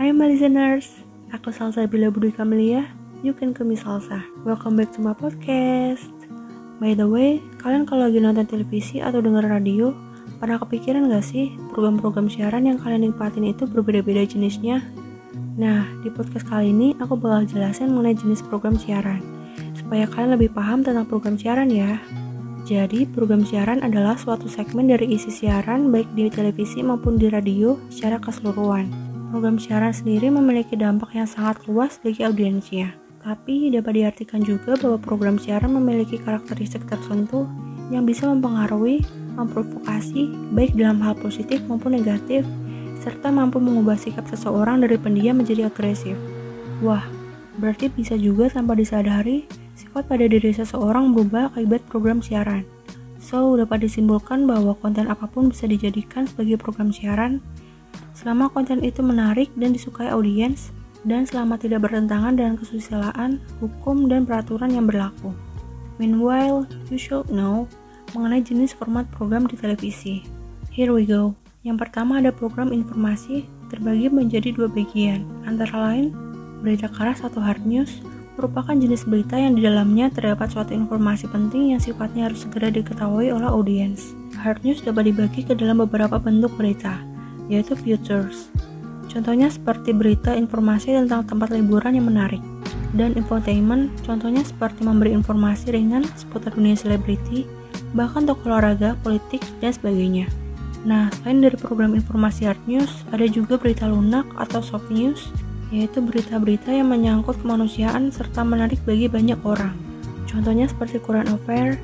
Hai my listeners, aku Salsa Bila Budi Kamelia, you can call me Salsa. Welcome back to my podcast. By the way, kalian kalau lagi nonton televisi atau denger radio, pernah kepikiran gak sih program-program siaran yang kalian nikmatin itu berbeda-beda jenisnya? Nah, di podcast kali ini aku bakal jelasin mengenai jenis program siaran, supaya kalian lebih paham tentang program siaran ya. Jadi, program siaran adalah suatu segmen dari isi siaran baik di televisi maupun di radio secara keseluruhan. Program siaran sendiri memiliki dampak yang sangat luas bagi audiensnya. Tapi dapat diartikan juga bahwa program siaran memiliki karakteristik tertentu yang bisa mempengaruhi, memprovokasi, baik dalam hal positif maupun negatif, serta mampu mengubah sikap seseorang dari pendiam menjadi agresif. Wah, berarti bisa juga tanpa disadari sifat pada diri seseorang berubah akibat program siaran. So, dapat disimpulkan bahwa konten apa pun bisa dijadikan sebagai program siaran selama konten itu menarik dan disukai audiens dan selama tidak bertentangan dengan kesusilaan, hukum, dan peraturan yang berlaku. Meanwhile, you should know mengenai jenis format program di televisi. Here we go. Yang pertama ada program informasi terbagi menjadi dua bagian, antara lain berita keras atau hard news, merupakan jenis berita yang di dalamnya terdapat suatu informasi penting yang sifatnya harus segera diketahui oleh audiens. Hard news dapat dibagi ke dalam beberapa bentuk berita, yaitu futures. Contohnya seperti berita informasi tentang tempat liburan yang menarik. Dan infotainment, contohnya seperti memberi informasi ringan seputar dunia selebriti, bahkan tokoh olahraga, politik, dan sebagainya. Nah, selain dari program informasi hard news, ada juga berita lunak atau soft news yaitu berita-berita yang menyangkut kemanusiaan serta menarik bagi banyak orang. Contohnya seperti Current Affair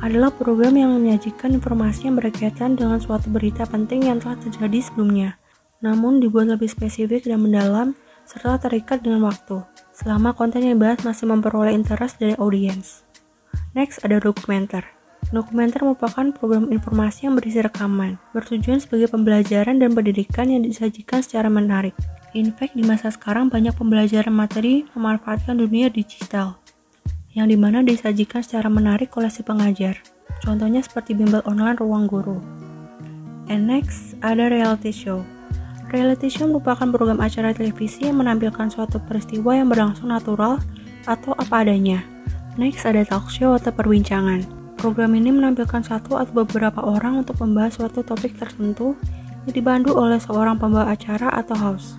adalah program yang menyajikan informasi yang berkaitan dengan suatu berita penting yang telah terjadi sebelumnya, namun dibuat lebih spesifik dan mendalam serta terikat dengan waktu, selama konten yang dibahas masih memperoleh interest dari audiens. Next ada dokumenter. Dokumenter merupakan program informasi yang berisi rekaman, bertujuan sebagai pembelajaran dan pendidikan yang disajikan secara menarik. In fact, di masa sekarang banyak pembelajaran materi memanfaatkan dunia digital, yang di mana disajikan secara menarik oleh si pengajar. Contohnya seperti bimbel online ruang guru. And next, ada reality show. Reality show merupakan program acara televisi yang menampilkan suatu peristiwa yang berlangsung natural atau apa adanya. Next, ada talk show atau perbincangan. Program ini menampilkan satu atau beberapa orang untuk membahas suatu topik tertentu yang dibantu oleh seorang pembawa acara atau host.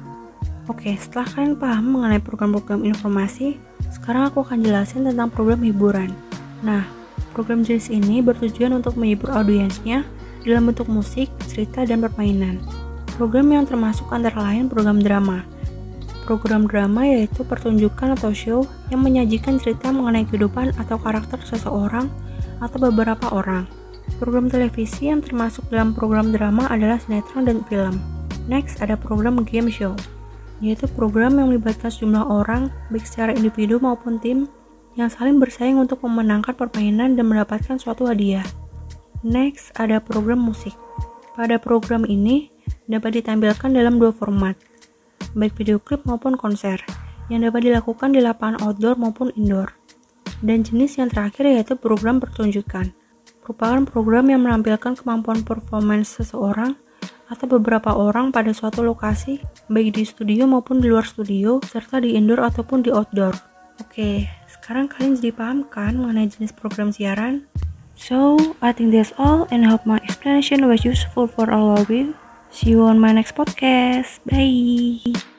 Oke, setelah kalian paham mengenai program-program informasi, sekarang aku akan jelasin tentang program hiburan. Nah, program jenis ini bertujuan untuk menghibur audiensnya dalam bentuk musik, cerita, dan permainan. Program yang termasuk antara lain program drama. Program drama yaitu pertunjukan atau show yang menyajikan cerita mengenai kehidupan atau karakter seseorang atau beberapa orang. Program televisi yang termasuk dalam program drama adalah sinetron dan film. Next, ada program game show yaitu program yang melibatkan sejumlah orang, baik secara individu maupun tim, yang saling bersaing untuk memenangkan permainan dan mendapatkan suatu hadiah. Next, ada program musik. Pada program ini, dapat ditampilkan dalam dua format, baik video klip maupun konser, yang dapat dilakukan di lapangan outdoor maupun indoor. Dan jenis yang terakhir yaitu program pertunjukan. Merupakan program yang menampilkan kemampuan performance seseorang atau beberapa orang pada suatu lokasi, baik di studio maupun di luar studio, serta di indoor ataupun di outdoor. Oke, sekarang kalian jadi paham kan mengenai jenis program siaran? So, I think that's all and hope my explanation was useful for all of you. See you on my next podcast. Bye.